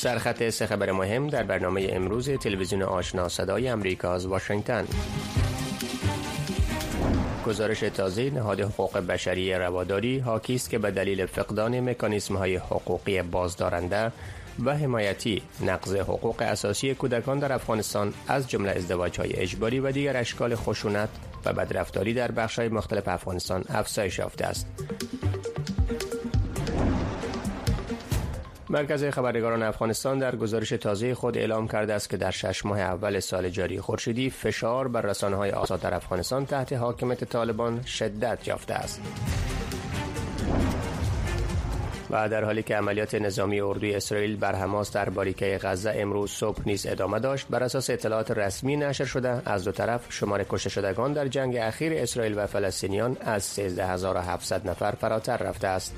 سرخط سه خبر مهم در برنامه امروز تلویزیون آشنا صدای امریکا از واشنگتن گزارش تازه نهاد حقوق بشری رواداری حاکی است که به دلیل فقدان مکانیسم های حقوقی بازدارنده و حمایتی نقض حقوق اساسی کودکان در افغانستان از جمله ازدواج های اجباری و دیگر اشکال خشونت و بدرفتاری در بخش های مختلف افغانستان افزایش یافته است. مرکز خبرنگاران افغانستان در گزارش تازه خود اعلام کرده است که در شش ماه اول سال جاری خورشیدی فشار بر رسانه های آزاد در افغانستان تحت حاکمیت طالبان شدت یافته است. و در حالی که عملیات نظامی اردوی اسرائیل بر حماس در باریکه غزه امروز صبح نیز ادامه داشت بر اساس اطلاعات رسمی نشر شده از دو طرف شمار کشته شدگان در جنگ اخیر اسرائیل و فلسطینیان از 13700 نفر فراتر رفته است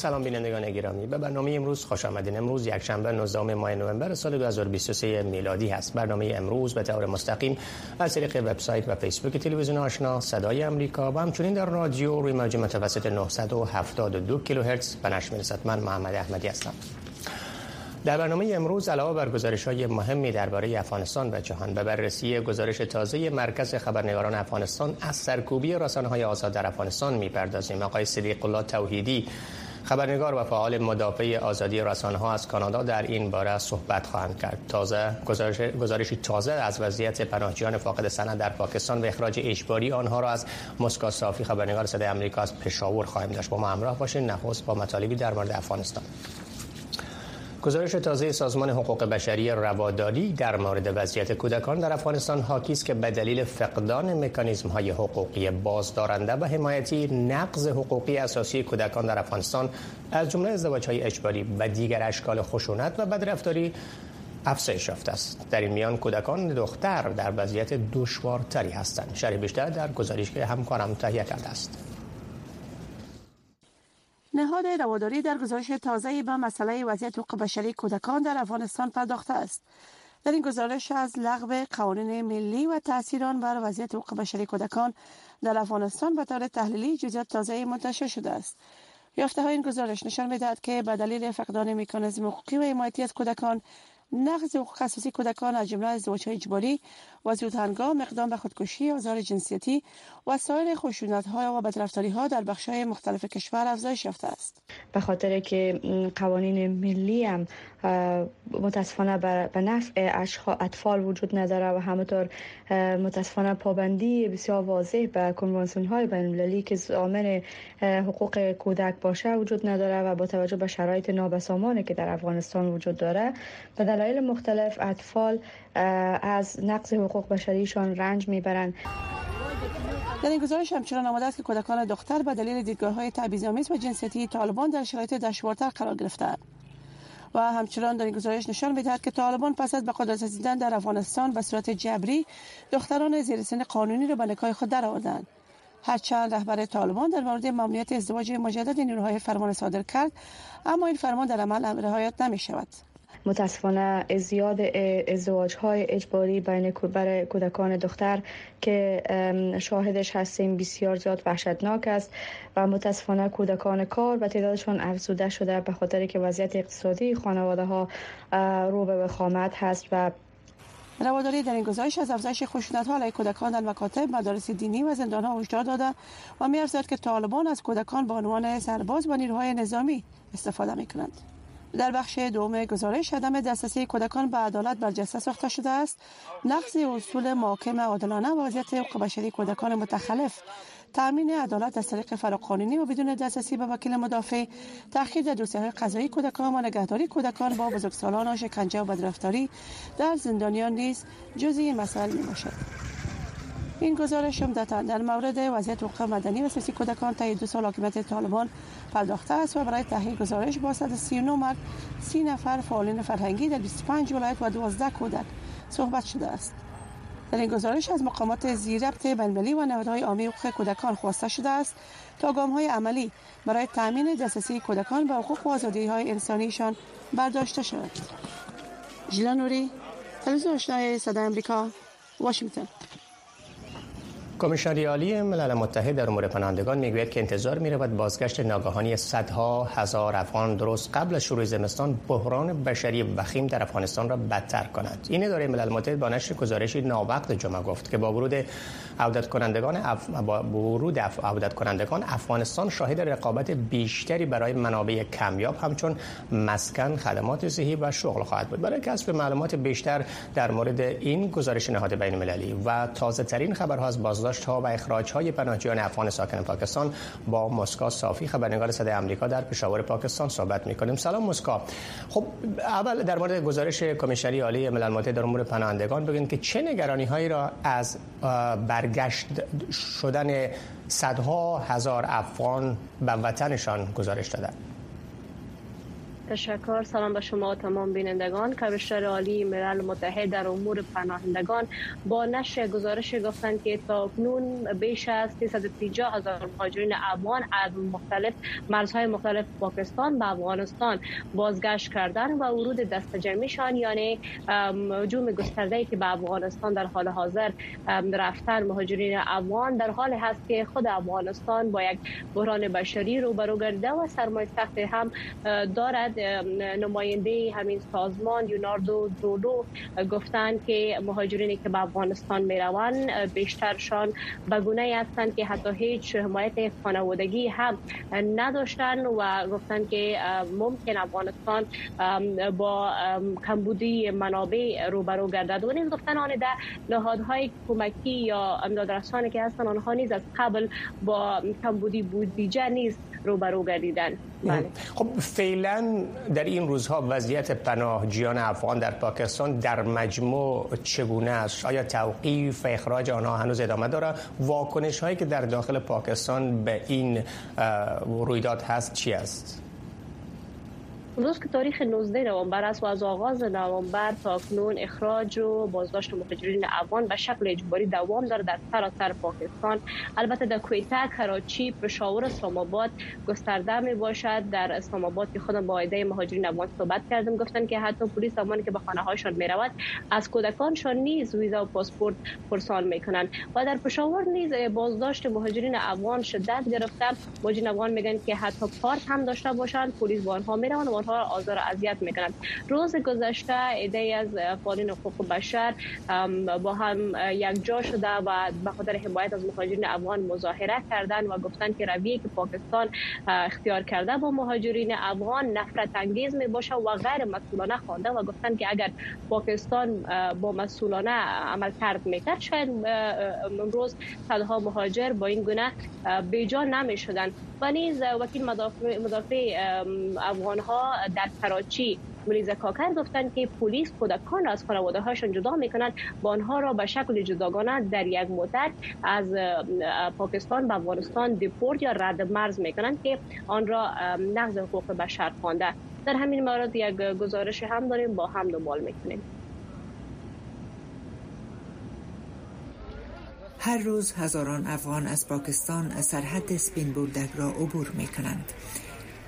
سلام بینندگان گرامی. به برنامه امروز خوش آمدین. امروز یک شنبه 19 ماه نوامبر سال 2023 میلادی هست. برنامه امروز به طور مستقیم از طریق وبسایت و فیسبوک تلویزیون آشنا صدای امریکا و همچنین در رادیو روی موج متوسط 972 کیلوهرتز. به نشر می‌رسد من محمد احمدی هستم. در برنامه امروز علاوه بر گزارش های مهمی درباره افغانستان و جهان به بررسی گزارش تازه مرکز خبرنگاران افغانستان از سرکوبی رسانه های آزاد در افغانستان می‌پردازیم. آقای صدیق الله توحیدی خبرنگار و فعال مدافع آزادی رسانه ها از کانادا در این باره صحبت خواهند کرد. تازه گزارش گزارشی تازه از وضعیت پناهجویان فاقد سند در پاکستان و اخراج اجباری آنها را از مسکو صافی خبرنگار صدای آمریکا از پشاور خواهیم داشت. با ما همراه باشین. نخست با مطالبی در مورد افغانستان. گزارش تازه سازمان حقوق بشری رواداری در مورد وضعیت کودکان در افغانستان حاکی است که به دلیل فقدان مکانیزم های حقوقی بازدارنده و حمایتی نقض حقوقی اساسی کودکان در افغانستان از جمله ازدواج های اجباری و دیگر اشکال خشونت و بدرفتاری افزایش یافته است. در این میان کودکان دختر در وضعیت دشوارتری هستند. شرح بیشتر در گزارش که همکارم تهیه کرده است. نهاد رواداری در گزارش تازه به مسئله وضعیت حقوق بشری کودکان در افغانستان پرداخته است. در این گزارش از لغو قوانین ملی و تاثیران بر وضعیت حقوق بشری کودکان در افغانستان به طور تحلیلی جزئیات تازه منتشر شده است. یافته های این گزارش نشان می‌دهد که به دلیل فقدان مکانیزم حقوقی و حمایتی از کودکان نقض حقوق اساسی کودکان از جمله ازدواج اجباری و زود هنگام اقدام به خودکشی آزار جنسیتی و سایر خشونت ها و بدرفتاری ها در بخش های مختلف کشور افزایش یافته است. به خاطر که قوانین ملی هم متاسفانه به نفع اطفال وجود نداره و همطور متاسفانه پابندی بسیار واضح به کنوانسیون های بین المللی که ضامن حقوق کودک باشه وجود نداره و با توجه به شرایط نابسامانی که در افغانستان وجود داره به دلایل مختلف اطفال از نقض حقوق بشریشان رنج می‌برند. در این گزارش همچنان آمده است که کودکان دختر به دلیل دیدگاه های تبعیض‌آمیز و جنسیتی طالبان در شرایط دشوارتر قرار گرفتند و همچنان در این گزارش نشان می‌دهد که طالبان پس از به قدرت رسیدن در افغانستان به صورت جبری دختران زیر سن قانونی را به نکاح خود درآوردند. هرچند رهبر طالبان در مورد ممنوعیت ازدواج مجدد نیروهای فرمان صادر کرد اما این فرمان در عمل رعایت نمی شود متاسفانه زیاد ازدواج های اجباری بین برای کودکان دختر که شاهدش هستیم بسیار زیاد وحشتناک است و متاسفانه کودکان کار و تعدادشان افزوده شده به خاطر که وضعیت اقتصادی خانواده ها رو به وخامت هست و رواداری در این گزارش از افزایش خشونت ها علیه کودکان در مکاتب مدارس دینی و زندان ها هشدار داده و می‌ارزد که طالبان از کودکان به عنوان سرباز و نیروهای نظامی استفاده می کنند. در بخش دوم گزارش عدم دسترسی کودکان به عدالت برجسته ساخته شده است. نقض اصول محاکم عادلانه وضعیت حقوق بشری کودکان متخلف. تامین عدالت از طریق فراقانونی و بدون دسترسی به وکیل مدافع. تأخیر در دوسیه های قضایی کودکان و نگهداری کودکان با بزرگسالان و شکنجه و بدرفتاری در زندانیان نیز جزئی مسائل می باشد این گزارش عمدتا در مورد وضعیت حقوق مدنی و سیاسی کودکان تا دو سال حاکمیت طالبان پرداخته است و برای تحقیق گزارش با 139 مرد 30 نفر فعالین فرهنگی در 25 ولایت و 12 کودک صحبت شده است در این گزارش از مقامات زیربط بین‌المللی و نهادهای عامی حقوق کودکان خواسته شده است تا های عملی برای تامین دسترسی کودکان به حقوق و های انسانیشان برداشته شود. ژیلا نوری، تلویزیون آشنای صدای آمریکا، واشنگتن. کمیشنری عالی ملل متحد در امور پناهندگان می‌گوید که انتظار می‌رود بازگشت ناگهانی صدها هزار افغان درست قبل از شروع زمستان بحران بشری وخیم در افغانستان را بدتر کند. این اداره ملل متحد با نشر گزارشی ناوقت جمعه گفت که با ورود عودت کنندگان اف... با ورود اف... عودت کنندگان افغانستان شاهد رقابت بیشتری برای منابع کمیاب همچون مسکن خدمات صحی و شغل خواهد بود. برای کسب معلومات بیشتر در مورد این گزارش نهاد بین المللی و تازه ترین خبرها از بازداشت ها و اخراج های پناهجویان افغان ساکن پاکستان با مسکا صافی. خبرنگار صدای آمریکا در پشاور پاکستان صحبت می‌کنیم. سلام مسکا خب اول در مورد گزارش کمیشنری عالی ملل متحد در امور پناهندگان بگین که چه نگرانی هایی را از برگشت شدن صدها هزار افغان به وطنشان گزارش دادند تشکر. سلام به شما تمام بینندگان. کمیشنر عالی ملل متحد در امور پناهندگان با نشر گزارش گفتند که تا کنون بیش از 350 هزار مهاجرین افغان از مختلف مرزهای مختلف پاکستان به افغانستان بازگشت کردن و ورود دست جمعیشان یعنی هجوم گسترده که به افغانستان در حال حاضر رفتن مهاجرین افغان در حال هست که خود افغانستان با یک بحران بشری روبرو گردیده و سرمایه سخت هم دارد. نماینده همین سازمان یوناردو دولو گفتند که مهاجرینی که به افغانستان می روند بیشترشان بگونه هستند که حتی هیچ حمایت خانوادگی هم نداشتن و گفتند که ممکن افغانستان با کمبودی منابع روبرو گردد. و نیز گفتن آن در نهادهای کمکی یا امدادرسانی که هستن آنها نیز از قبل با کمبودی بودجه نیست. روبرو گردیدن. بله. خب فعلا در این روزها وضعیت پناهجویان افغان در پاکستان در مجموع چگونه است؟ آیا توقیف و اخراج آنها هنوز ادامه داره واکنش هایی که در داخل پاکستان به این رویداد هست چی است؟ روز که تاریخ 19 نوامبر است و از آغاز نوامبر تا کنون اخراج و بازداشت مهاجرین افغان به شکل اجباری دوام داره در سراسر پاکستان. البته در کویتا کراچی پشاور اسلام آباد گسترده می باشد. در اسلام آباد که خودم با ایده مهاجرین افغان صحبت کردم گفتن که حتی پلیس زمانی که به خانه هاشون می رود از کودکانشان نیز ویزا و پاسپورت پرسان می کنند. و در پشاور نیز بازداشت مهاجرین افغان شدت گرفته مهاجرین افغان میگن که حتی کارت هم داشته باشند. پلیس با آنها می‌روند و آنها آزار و اذیت می‌کنند روز گذشته ایده از فعالین حقوق بشر با هم یک جا شده و به خاطر حمایت از مهاجرین افغان مظاهره کردن و گفتن که رویه که پاکستان اختیار کرده با مهاجرین افغان نفرت انگیز می باشه و غیر مسئولانه خوانده و گفتن که اگر پاکستان با مسئولانه عمل کرد می‌کرد شاید امروز صدها مهاجر با این گونه بیجا نمی شدن و نیز وکیل مدافع, مدافع افغان ها در کراچی ملیزه کاکر گفتند که پلیس کودکان از خانواده هاشون جدا می‌کنند و آنها را به شکل جداگانه در یک مدت از پاکستان به افغانستان دیپورت یا رد مرز می‌کنند که آن را نقض حقوق بشر خوانده. در همین مورد یک گزارش هم داریم با هم دنبال می‌کنیم. هر روز هزاران افغان از پاکستان سرحد سپین بولدک را عبور می کنند.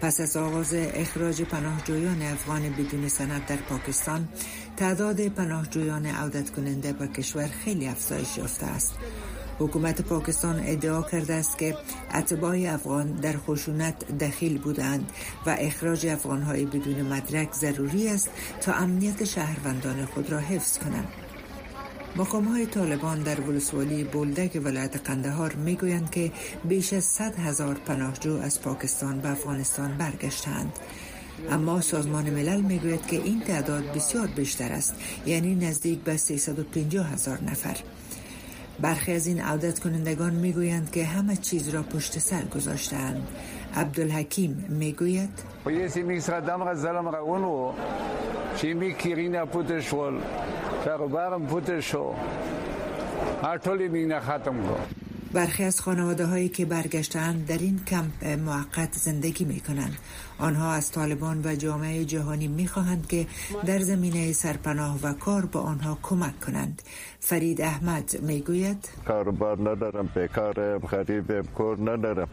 پس از آغاز اخراج پناهجویان افغان بدون سند در پاکستان تعداد پناهجویان عودت کننده به کشور خیلی افزایش یافته است. حکومت پاکستان ادعا کرده است که اتباع افغان در خشونت دخیل بودند و اخراج افغانهای بدون مدرک ضروری است تا امنیت شهروندان خود را حفظ کنند. مقام های طالبان در ولسوالی بولدک ولایت قندهار می گویند که بیش از 100 هزار پناهجو از پاکستان به افغانستان برگشتند. اما سازمان ملل می گوید که این تعداد بسیار بیشتر است یعنی نزدیک به 350 هزار نفر. برخی از این عودت کنندگان می گویند که همه چیز را پشت سر گذاشتند عبدالحکیم می گوید برم پوتشو هر طولی می ختم برخی از خانواده هایی که برگشتند در این کمپ موقت زندگی می کنند. آنها از طالبان و جامعه جهانی می خواهند که در زمینه سرپناه و کار با آنها کمک کنند. فرید احمد می گوید کاربار ندارم بیکارم غریبم کور ندارم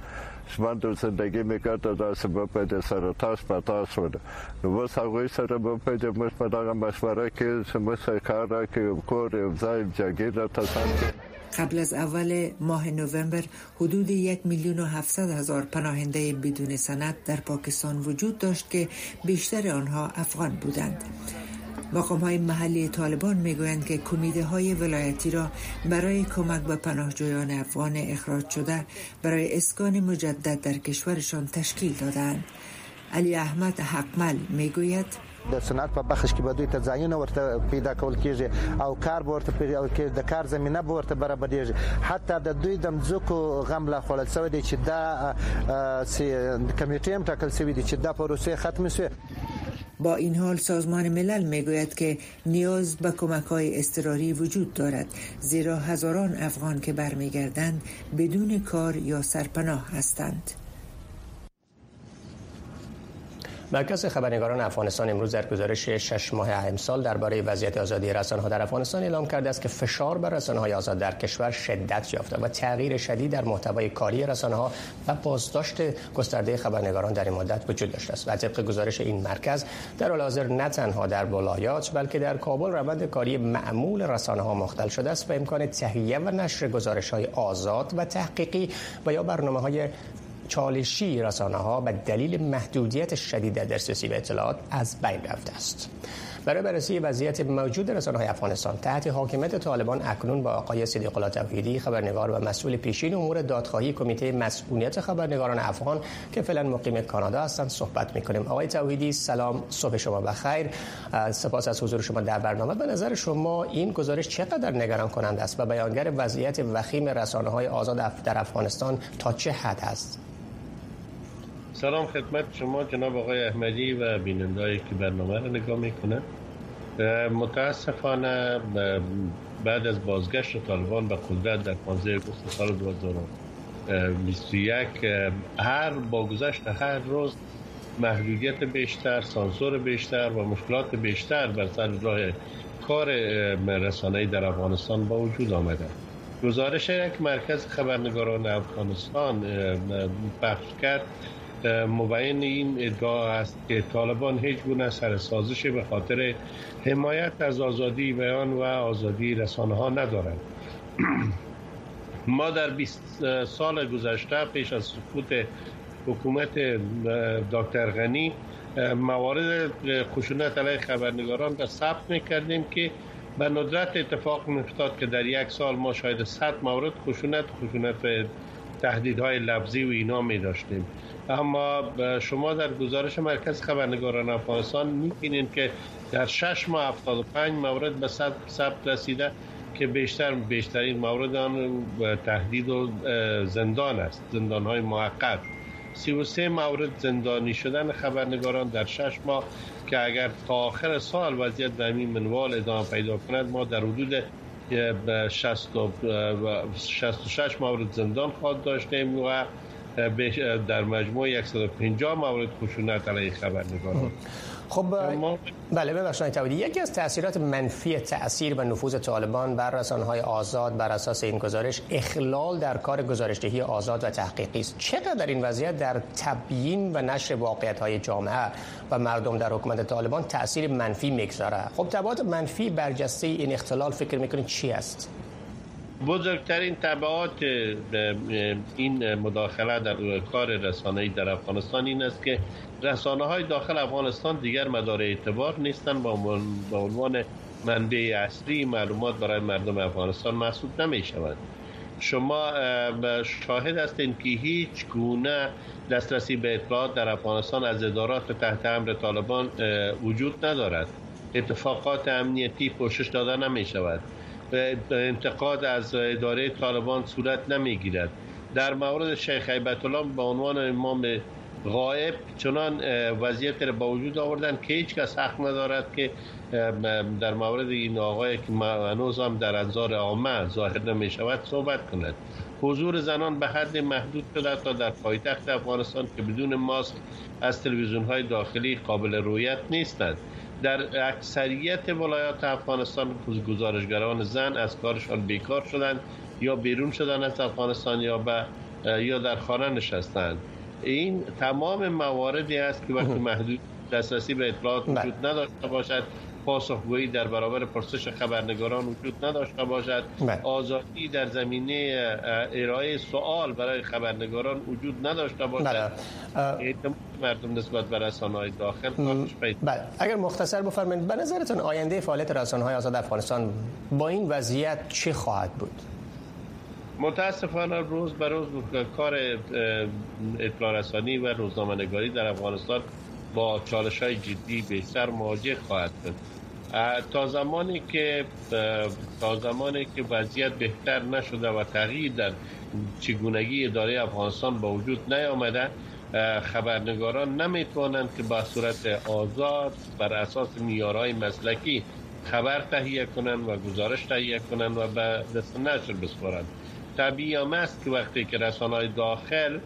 من در زندگی می‌کرد از سبب پیدا سر تاس په تاس ود نو بس هغه سره به پیدا مش په دغه مشوره کې سمسه کار را کې کور یو ځای جګیر را تاسو قبل از اول ماه نوامبر حدود یک میلیون و هفتصد هزار پناهنده بدون سند در پاکستان وجود داشت که بیشتر آنها افغان بودند. مقام های محلی طالبان می‌گویند که کمیده های ولایتی را برای کمک به پناهجویان افغان اخراج شده برای اسکان مجدد در کشورشان تشکیل دادند. علی احمد حقمل می‌گوید د صنعت په بخش کې به دوی ته ځایونه ورته پیدا کول کیږي او کار ورته پیدا کیږي د کار زمينه به ورته برابرېږي حتی د دوی د مځکو غم لا خوړل شوی دی چې دا کمیټې هم ټاکل شوی دی چې دا پروسه ختم شي با این حال سازمان ملل می‌گوید که نیاز به کمک های استراری وجود دارد زیرا هزاران افغان که برمیگردند بدون کار یا سرپناه هستند. مرکز خبرنگاران افغانستان امروز در گزارش شش ماه امسال درباره وضعیت آزادی رسانه‌ها در افغانستان اعلام کرده است که فشار بر رسانه‌های آزاد در کشور شدت یافته و تغییر شدید در محتوای کاری رسانه‌ها و بازداشت گسترده خبرنگاران در این مدت وجود داشته است و طبق گزارش این مرکز در حال حاضر نه تنها در ولایات بلکه در کابل روند کاری معمول رسانه‌ها مختل شده است و امکان تهیه و نشر گزارش‌های آزاد و تحقیقی و یا برنامه‌های چالشی رسانه ها به دلیل محدودیت شدید در دسترسی به اطلاعات از بین رفته است. برای بررسی وضعیت موجود رسانه های افغانستان تحت حاکمیت طالبان اکنون با آقای صدیق الله توحیدی خبرنگار و مسئول پیشین امور دادخواهی کمیته مسئولیت خبرنگاران افغان که فعلا مقیم کانادا هستند صحبت می‌کنیم. آقای توحیدی سلام صبح شما بخیر. سپاس از حضور شما در برنامه. به نظر شما این گزارش چقدر نگران کننده است و بیانگر وضعیت وخیم رسانه های آزاد در افغانستان تا چه حد است؟ سلام خدمت شما جناب آقای احمدی و بینندهایی که برنامه رو نگاه می‌کنن متاسفانه بعد از بازگشت طالبان به قدرت در 15 اگست سال 2021 هر با گذشت هر روز محدودیت بیشتر، سانسور بیشتر و مشکلات بیشتر بر سر راه کار رسانه‌ای در افغانستان با وجود آمده. گزارش یک مرکز خبرنگاران افغانستان پخش کرد مبین این ادعا است که طالبان هیچ گونه سرسازش به خاطر حمایت از آزادی بیان و آزادی رسانه ها ندارند. ما در 20 سال گذشته پیش از سقوط حکومت دکتر غنی موارد خشونت علیه خبرنگاران را ثبت می‌کردیم که به ندرت اتفاق میفتاد که در یک سال ما شاید 100 مورد خشونت خشونت تهدیدهای لفظی و اینا می داشتیم اما شما در گزارش مرکز خبرنگاران افغانستان می‌بینید که در 6 ماه 75 مورد به ثبت رسیده که بیشتر بیشترین مورد آن تهدید و زندان است زندان های موقت 33 مورد زندانی شدن خبرنگاران در 6 ماه که اگر تا آخر سال وضعیت در این منوال ادامه پیدا کند ما در حدود 66 مورد زندان خواهد داشتیم و در مجموع 150 مورد خشونت علیه خبرنگاران خب بله ببخشید تویدی یکی از تاثیرات منفی تاثیر و نفوذ طالبان بر رسانه‌های آزاد بر اساس این گزارش اخلال در کار گزارشدهی آزاد و تحقیقی است. چقدر این وضعیت در تبیین و نشر واقعیت‌های جامعه و مردم در حکومت طالبان تاثیر منفی می‌گذاره؟ خب تبعات منفی برجسته این اختلال فکر می‌کنید چی است؟ بزرگترین تبعات این مداخله در کار رسانه‌ای در افغانستان این است که رسانه های داخل افغانستان دیگر مدار اعتبار نیستند با عنوان منبع اصلی معلومات برای مردم افغانستان محسوب نمی شود شما شاهد هستید که هیچ گونه دسترسی به اطلاعات در افغانستان از ادارات تحت امر طالبان وجود ندارد. اتفاقات امنیتی پوشش داده نمی شود انتقاد از اداره طالبان صورت نمی‌گیرد. در مورد شیخ عیبت الله به عنوان امام غایب چنان وضعیت را با وجود آوردن که هیچ کس حق ندارد که در مورد این آقای که هنوز هم در انظار عامه ظاهر نمی شود صحبت کند. حضور زنان به حد محدود شده تا در پایتخت افغانستان که بدون ماسک از تلویزیون های داخلی قابل رویت نیستند. در اکثریت ولایات افغانستان گزارشگران زن از کارشان بیکار شدند یا بیرون شدن از افغانستان یا به یا در خانه نشستند. این تمام مواردی است که وقتی محدود دسترسی به اطلاعات بله. وجود نداشته باشد. پاسخگویی در برابر پرسش خبرنگاران وجود نداشته باشد. بله. آزادی در زمینه ارائه سوال برای خبرنگاران وجود نداشته باشد. بله. مردم نسبت به رسانه های داخل بله. اگر مختصر بفرمایید به نظرتون آینده فعالیت رسانه های آزاد افغانستان با این وضعیت چه خواهد بود؟ متاسفانه روز به روز کار اطلاع رسانی و روزنامه‌نگاری در افغانستان با چالش های جدی بیشتر مواجه خواهد شد. تا زمانی که تا زمانی که وضعیت بهتر نشده و تغییر در چگونگی اداره افغانستان با وجود نیامده خبرنگاران نمی‌توانند که با صورت آزاد بر اساس میارهای مسلکی خبر تهیه کنند و گزارش تهیه کنند و به دست نشر بسپارند. طبیعی هم است که وقتی که رسانه داخل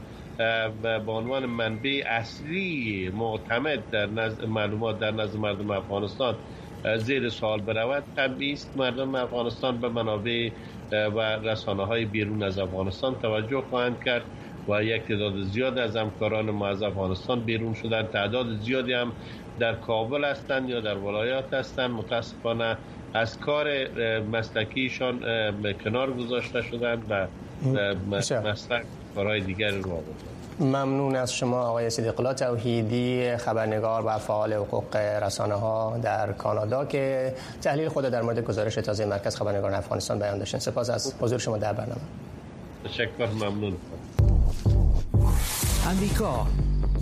به عنوان منبع اصلی معتمد در نزد معلومات در نزد مردم افغانستان زیر سوال برود طبیعی است مردم افغانستان به منابع و رسانه های بیرون از افغانستان توجه خواهند کرد و یک تعداد زیاد از همکاران ما از افغانستان بیرون شدن تعداد زیادی هم در کابل هستند یا در ولایات هستند. متاسفانه از کار مسلکیشان کنار گذاشته شدن و مسلک کارهای دیگر رو ممنون از شما آقای صدیق توحیدی خبرنگار و فعال حقوق رسانه ها در کانادا که تحلیل خود در مورد گزارش تازه مرکز خبرنگاران افغانستان بیان داشتن. سپاس از حضور شما در برنامه. تشکر ممنون. امریکا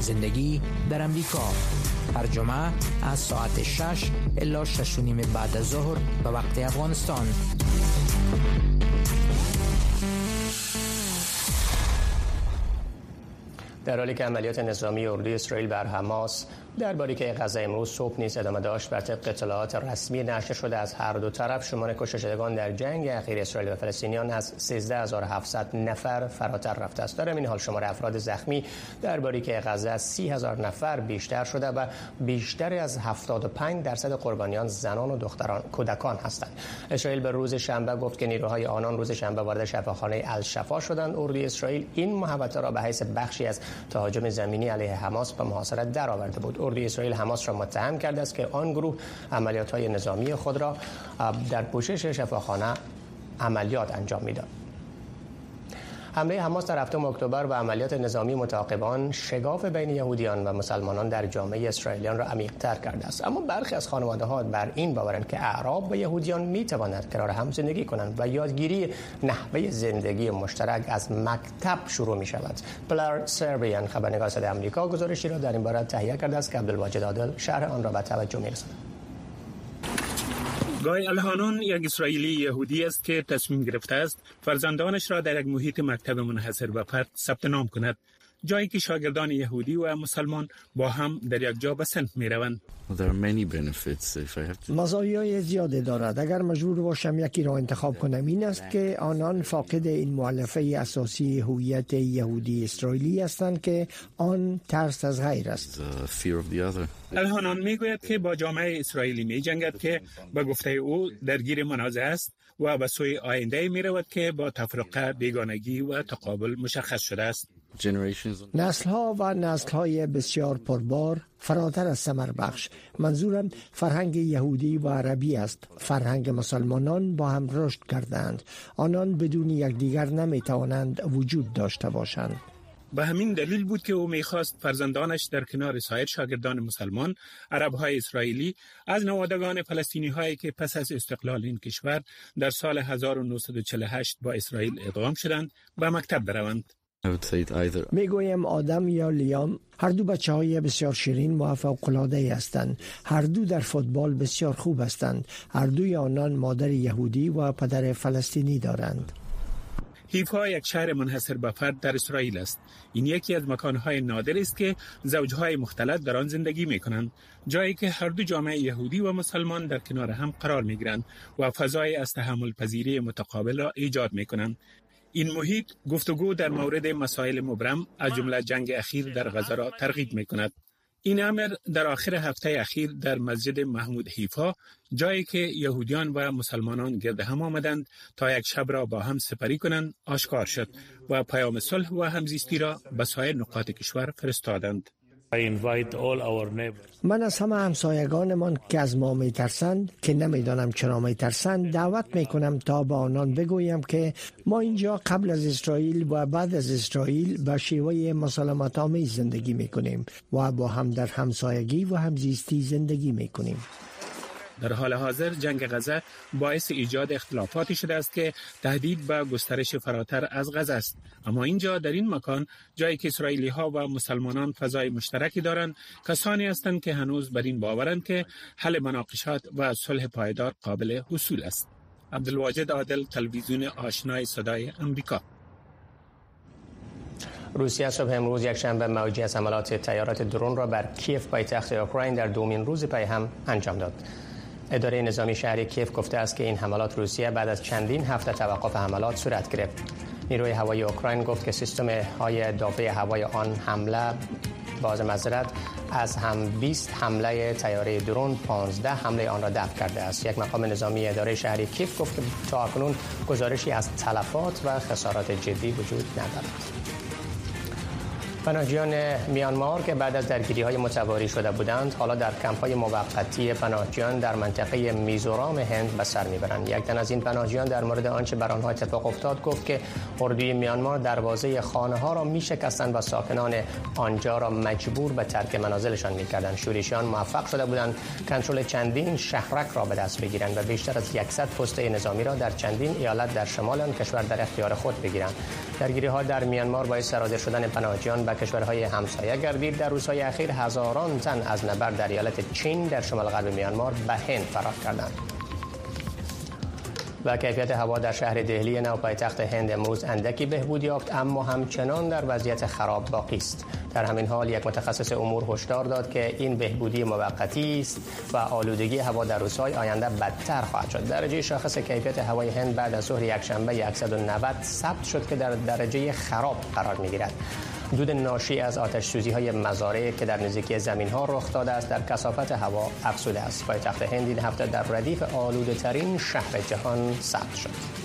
زندگی در امریکا. هر جمعه از ساعت 6 الا 6 بعد از ظهر به وقت افغانستان. در حالی که عملیات نظامی اردوی اسرائیل بر حماس درباره که غزه امروز صبح نیز ادامه داشت بر طبق اطلاعات رسمی نشر شده از هر دو طرف شمار کشته شدگان در جنگ اخیر اسرائیل و فلسطینیان از 13700 نفر فراتر رفته است. در این حال شمار افراد زخمی درباره که غزه از 30000 نفر بیشتر شده و بیشتر از 75 درصد قربانیان زنان و دختران کودکان هستند. اسرائیل به روز شنبه گفت که نیروهای آنان روز شنبه وارد شفاخانه الشفا شدند. اردوی اسرائیل این محوطه را به حیث بخشی از تهاجم زمینی علیه حماس به محاصره درآورده بود. اردوی اسرائیل حماس را متهم کرده است که آن گروه عملیات های نظامی خود را در پوشش شفاخانه عملیات انجام می‌داد. حمله حماس در هفتم اکتبر و عملیات نظامی متعاقبان شگاف بین یهودیان و مسلمانان در جامعه اسرائیلیان را عمیق‌تر کرده است. اما برخی از خانواده ها بر این باورند که اعراب و یهودیان می توانند کنار هم زندگی کنند و یادگیری نحوه زندگی مشترک از مکتب شروع می شود پلر سربیان خبرنگار صدای آمریکا گزارشی را در این باره تهیه کرده است که عبدالواجد عادل شهر آن را به توجه می‌رساند. گای الهانون یک اسرائیلی یهودی است که تصمیم گرفته است فرزندانش را در یک محیط مکتب منحصر به فرد ثبت نام کند. جایی که شاگردان یهودی و مسلمان با هم در یک جا به سنف می روند. مزایای زیاده دارد. اگر مجبور باشم یکی را انتخاب کنم این است که آنان فاقد این معلفه اساسی هویت یهودی اسرائیلی هستند که آن ترس از غیر است. الهانان می‌گوید که با جامعه اسرائیلی می جنگد که به گفته او درگیر منازع است و به سوی آینده می رود که با تفرقه بیگانگی و تقابل مشخص شده است. نسل ها و نسل های بسیار پربار فراتر از سمر بخش منظورم فرهنگ یهودی و عربی است. فرهنگ مسلمانان با هم رشد کردند آنان بدون یکدیگر نمی توانند وجود داشته باشند. به همین دلیل بود که او می‌خواست فرزندانش در کنار سایر شاگردان مسلمان عرب های اسرائیلی از نوادگان فلسطینی هایی که پس از استقلال این کشور در سال 1948 با اسرائیل ادغام شدند به مکتب بروند. می‌گویم آدم یا لیام هر دو بچه های بسیار شیرین و فوقلاده هستند هر دو در فوتبال بسیار خوب هستند هر دوی آنان مادر یهودی و پدر فلسطینی دارند حیفا یک شهر منحصر به فرد در اسرائیل است. این یکی از مکانهای نادر است که زوجهای مختلط در آن زندگی می کنند. جایی که هر دو جامعه یهودی و مسلمان در کنار هم قرار می گیرند و فضای از تحمل پذیری متقابل را ایجاد می کنند. این محیط گفتگو در مورد مسائل مبرم از جمله جنگ اخیر در غزه را ترغیب می کند. این امر در آخر هفته اخیر در مسجد محمود حیفا جایی که یهودیان و مسلمانان گرد هم آمدند تا یک شب را با هم سپری کنند آشکار شد و پیام صلح و همزیستی را به سایر نقاط کشور فرستادند. من از همه همسایگانمان که از ما می ترسند که نمی‌دانم چرا می ترسند دعوت می کنم تا با آنان بگویم که ما اینجا قبل از اسرائیل و بعد از اسرائیل به شیوه مسالمت زندگی می کنیم و با هم در همسایگی و همزیستی زندگی می کنیم. در حال حاضر جنگ غزه باعث ایجاد اختلافاتی شده است که تهدید به گسترش فراتر از غزه است. اما اینجا در این مکان جایی که اسرائیلی ها و مسلمانان فضای مشترکی دارند کسانی هستند که هنوز بر این باورند که حل مناقشات و صلح پایدار قابل حصول است. عبدالواجد عادل تلویزیون آشنای صدای امریکا روسیه صبح امروز یک شنبه موجی از عملات تیارات درون را بر کیف پایتخت اوکراین در دومین روز پی هم انجام داد. اداره نظامی شهری کیف گفته است که این حملات روسیه بعد از چندین هفته توقف حملات صورت گرفت. نیروی هوایی اوکراین گفت که سیستم های دافع هوای آن حمله باز مزرد از هم 20 حمله تیاره درون 15 حمله آن را دفع کرده است یک مقام نظامی اداره شهری کیف گفت که تا اکنون گزارشی از تلفات و خسارات جدی وجود ندارد پناهجویان میانمار که بعد از درگیری های متواری شده بودند حالا در کمپ های موقتی پناهجویان در منطقه میزورام هند به سر می‌برند. یک تن از این پناهجویان در مورد آنچه بر آنها اتفاق افتاد گفت که اردوی میانمار دروازه خانه ها را میشکستند و ساکنان آنجا را مجبور به ترک منازلشان می‌کردند. شورشیان موفق شده بودند کنترل چندین شهرک را به دست بگیرند و بیشتر از 100 پست نظامی را در چندین ایالت در شمال آن کشور در اختیار خود بگیرند. درگیری ها در میانمار باعث سرازیر شدن پناهجویان به کشورهای همسایه. گردید در روزهای اخیر هزاران تن از نبرد در ایالت چین در شمال غرب میانمار به هند فرار کردند. و کیفیت هوا در شهر دهلی نو پایتخت هند امروز اندکی بهبود یافت اما همچنان در وضعیت خراب باقی است. در همین حال یک متخصص امور هشدار داد که این بهبودی موقتی است و آلودگی هوا در روزهای آینده بدتر خواهد شد. درجه شاخص کیفیت هوای هند بعد از ظهر یکشنبه 190 ثبت شد که در درجه خراب قرار می‌گیرد. دود ناشی از آتش سوزی های مزارع که در نزدیکی زمین ها رخ داده است در کسافت هوا افزوده است. پایتخت هند این هفته در ردیف آلوده ترین شهر جهان ثبت شد.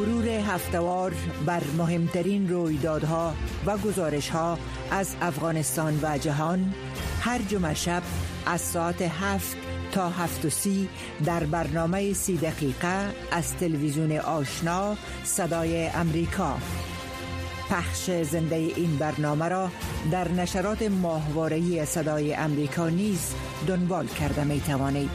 مرور هفتوار بر مهمترین رویدادها و گزارشها از افغانستان و جهان هر جمعه شب از ساعت هفت تا هفت و سی در برنامه سی دقیقه از تلویزیون آشنا صدای امریکا پخش زنده این برنامه را در نشرات ماهوارهی صدای امریکا نیز دنبال کرده می توانید.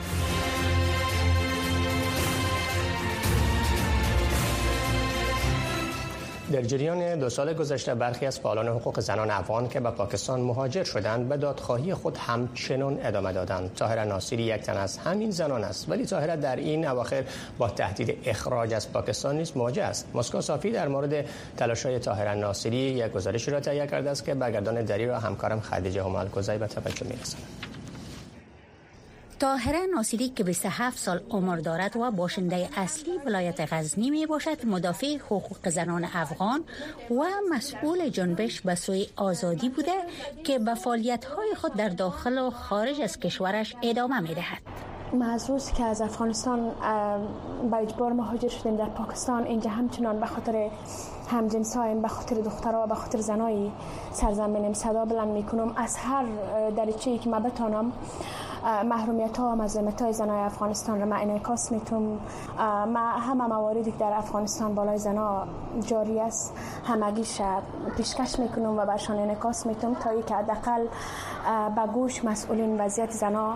در جریان دو سال گذشته برخی از فعالان حقوق زنان افغان که به پاکستان مهاجر شدند به دادخواهی خود همچنان ادامه دادند. طاهره ناصری یک تن از همین زنان است. ولی طاهره در این اواخر با تهدید اخراج از پاکستان نیز مواجه است. مسکو صافی در مورد تلاش‌های طاهره ناصری یک گزارشی را تهیه کرده است که برگردان دری را همکارم خدیجه همال به توجه می‌رساند. طاهره ناصری که 27 سال عمر دارد و باشنده اصلی ولایت غزنی می باشد مدافع حقوق زنان افغان و مسئول جنبش به سوی آزادی بوده که به فعالیت های خود در داخل و خارج از کشورش ادامه می دهد. از که از افغانستان با اجبار مهاجر شدیم در پاکستان اینجا همچنان به خاطر همجنسایم به خاطر دخترها و به خاطر زنای سرزمینم صدا بلند می‌کنم. از هر دریچه‌ای که ما بتانم محرومیت ها و مظلومیت های زنای افغانستان را من انعکاس می‌تونم ما همه مواردی که در افغانستان بالای زنا جاری است همگیش پیشکش می‌کنم و برشان انعکاس می‌تونم تا که حداقل به گوش مسئولین وضعیت زنا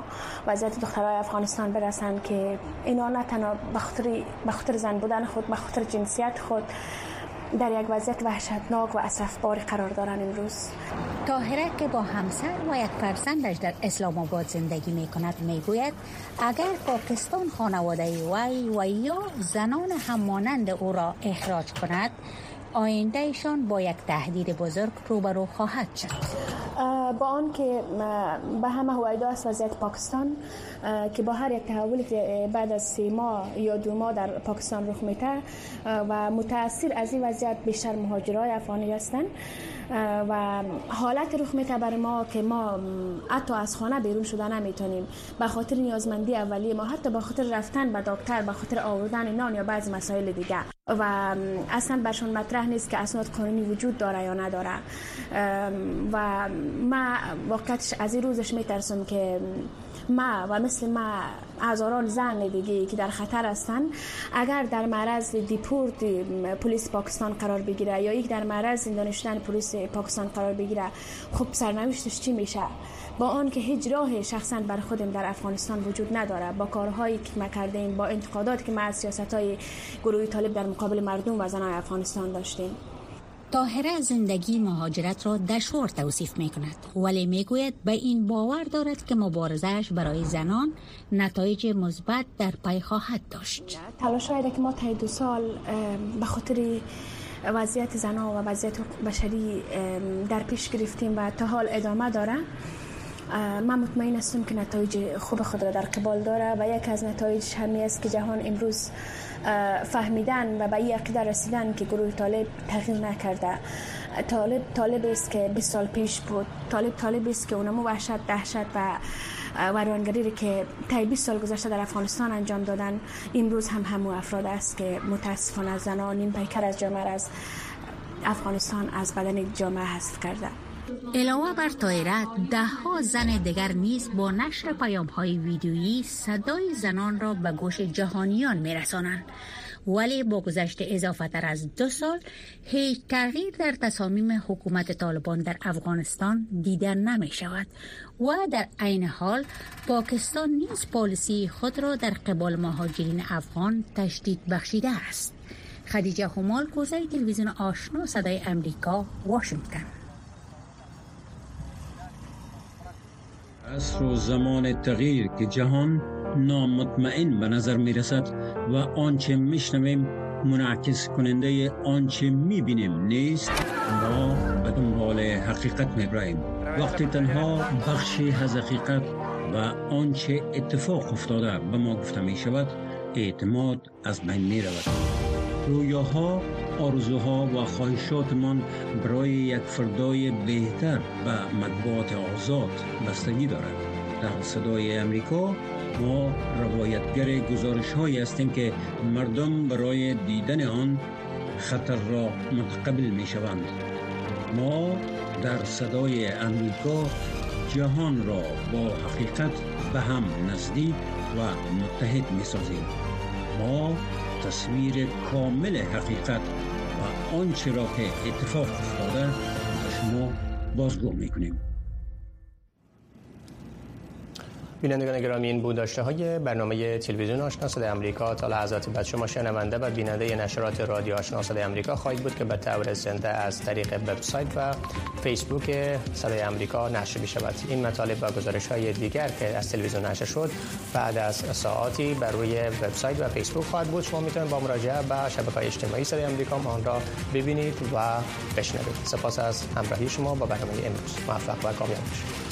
وضعیت دخترای افغانستان برسن که اینا نه تنها به خاطر زن بودن خود به خاطر جنسیت خود در یک وضعیت وحشتناک و باری قرار دارن امروز. تاهره که با همسر و یک فرزندش در اسلام آباد زندگی می کند می گوید اگر پاکستان خانواده وی و یا زنان همانند او را اخراج کند آیندهشان با یک تهدید بزرگ روبرو خواهد شد. با آن که به همه هویدا است وضعیت پاکستان که با هر یک تحولی که بعد از سه ماه یا دو ماه در پاکستان رخ میته و متاثر از این وضعیت بیشتر مهاجرای افغانی هستند. و حالت رخ میته بر ما که ما حتی از خانه بیرون شده نمی‌تونیم. به خاطر نیازمندی اولیه ما حتی به خاطر رفتن به دکتر به خاطر آوردن نان یا بعض مسائل دیگه و اصلا برشون مطرح نیست که اسناد قانونی وجود داره یا نداره. و ما واقعتش از این روزش میترسم که ما و مثل ما هزاران زن دیگه که در خطر هستند اگر در معرض دیپورت پلیس پاکستان قرار بگیره یا یک در معرض دانشتن پلیس پاکستان قرار بگیره خب سرنوشتش چی میشه؟ با آن که هیچ راه شخصا بر خودم در افغانستان وجود نداره. با کارهایی که ما کردیم با انتقادات که ما از سیاست های گروه طالب در مقابل مردم و زنان افغانستان داشتیم. تاهره زندگی مهاجرت را دشوار توصیف می کند ولی می گوید به این باور دارد که مبارزش برای زنان نتایج مثبت در پی خواهد داشت. تلاش که ما تا دو سال به خاطر وضعیت زنان و وضعیت بشری در پیش گرفتیم و تا حال ادامه داره. من مطمئن هستم که نتایج خوب خود را در قبال داره و یک از نتایج همی است که جهان امروز فهمیدن و به این عقیده رسیدن که گروه طالب تغییر نکرده. طالب طالب است که 20 سال پیش بود. طالب طالب است که اونمو وحشت دهشت و ویرانگری که تا 20 سال گذشته در افغانستان انجام دادن امروز هم همو افراد است که متاسفانه زنان نیم پیکر از جامعه از افغانستان از بدن جامعه حذف کرده. علاوه بر تایرت ده ها زن دیگر نیز با نشر پیام های ویدیویی صدای زنان را به گوش جهانیان می رسانند. ولی با گذشت اضافه تر از دو سال هیچ تغییر در تصامیم حکومت طالبان در افغانستان دیده نمی شود و در عین حال پاکستان نیز پالیسی خود را در قبال مهاجرین افغان تشدید بخشیده است خدیجه همال کوزه تلویزیون آشنا صدای امریکا واشنگتن عصر و زمان تغییر که جهان نامطمئن به نظر می رسد و آنچه می شنویم منعکس کننده آنچه می بینیم نیست. ما به دنبال حقیقت می براییم وقتی تنها بخشی از حقیقت و آنچه اتفاق افتاده به ما گفته می شود اعتماد از بین می رود رویاها آرزوها و خواهشاتمان برای یک فردای بهتر و مطبوعات آزاد بستگی دارد. در صدای امریکا ما روایتگر گزارش هایی هستیم که مردم برای دیدن آن خطر را متقبل می شوند ما در صدای امریکا جهان را با حقیقت به هم نزدیک و متحد می سازیم ما تصویر کامل حقیقت و آنچه را که اتفاق افتاده شما بازگو می‌کنیم. بینندگان گرامی این بود داشته های برنامه تلویزیون آشنا صدای امریکا تا لحظات بعد شما شنونده و بیننده نشرات رادیو آشنا صدای امریکا خواهید بود که به طور زنده از طریق وبسایت و فیسبوک صدای امریکا نشر می شود این مطالب و گزارش های دیگر که از تلویزیون نشر شد بعد از ساعاتی بر روی وبسایت و فیسبوک خواهد بود. شما می‌تونید با مراجعه به شبکه‌های اجتماعی صدای امریکا آن را ببینید و بشنوید. سپاس از همراهی شما با برنامه امروز. موفق و کامیاب باشید.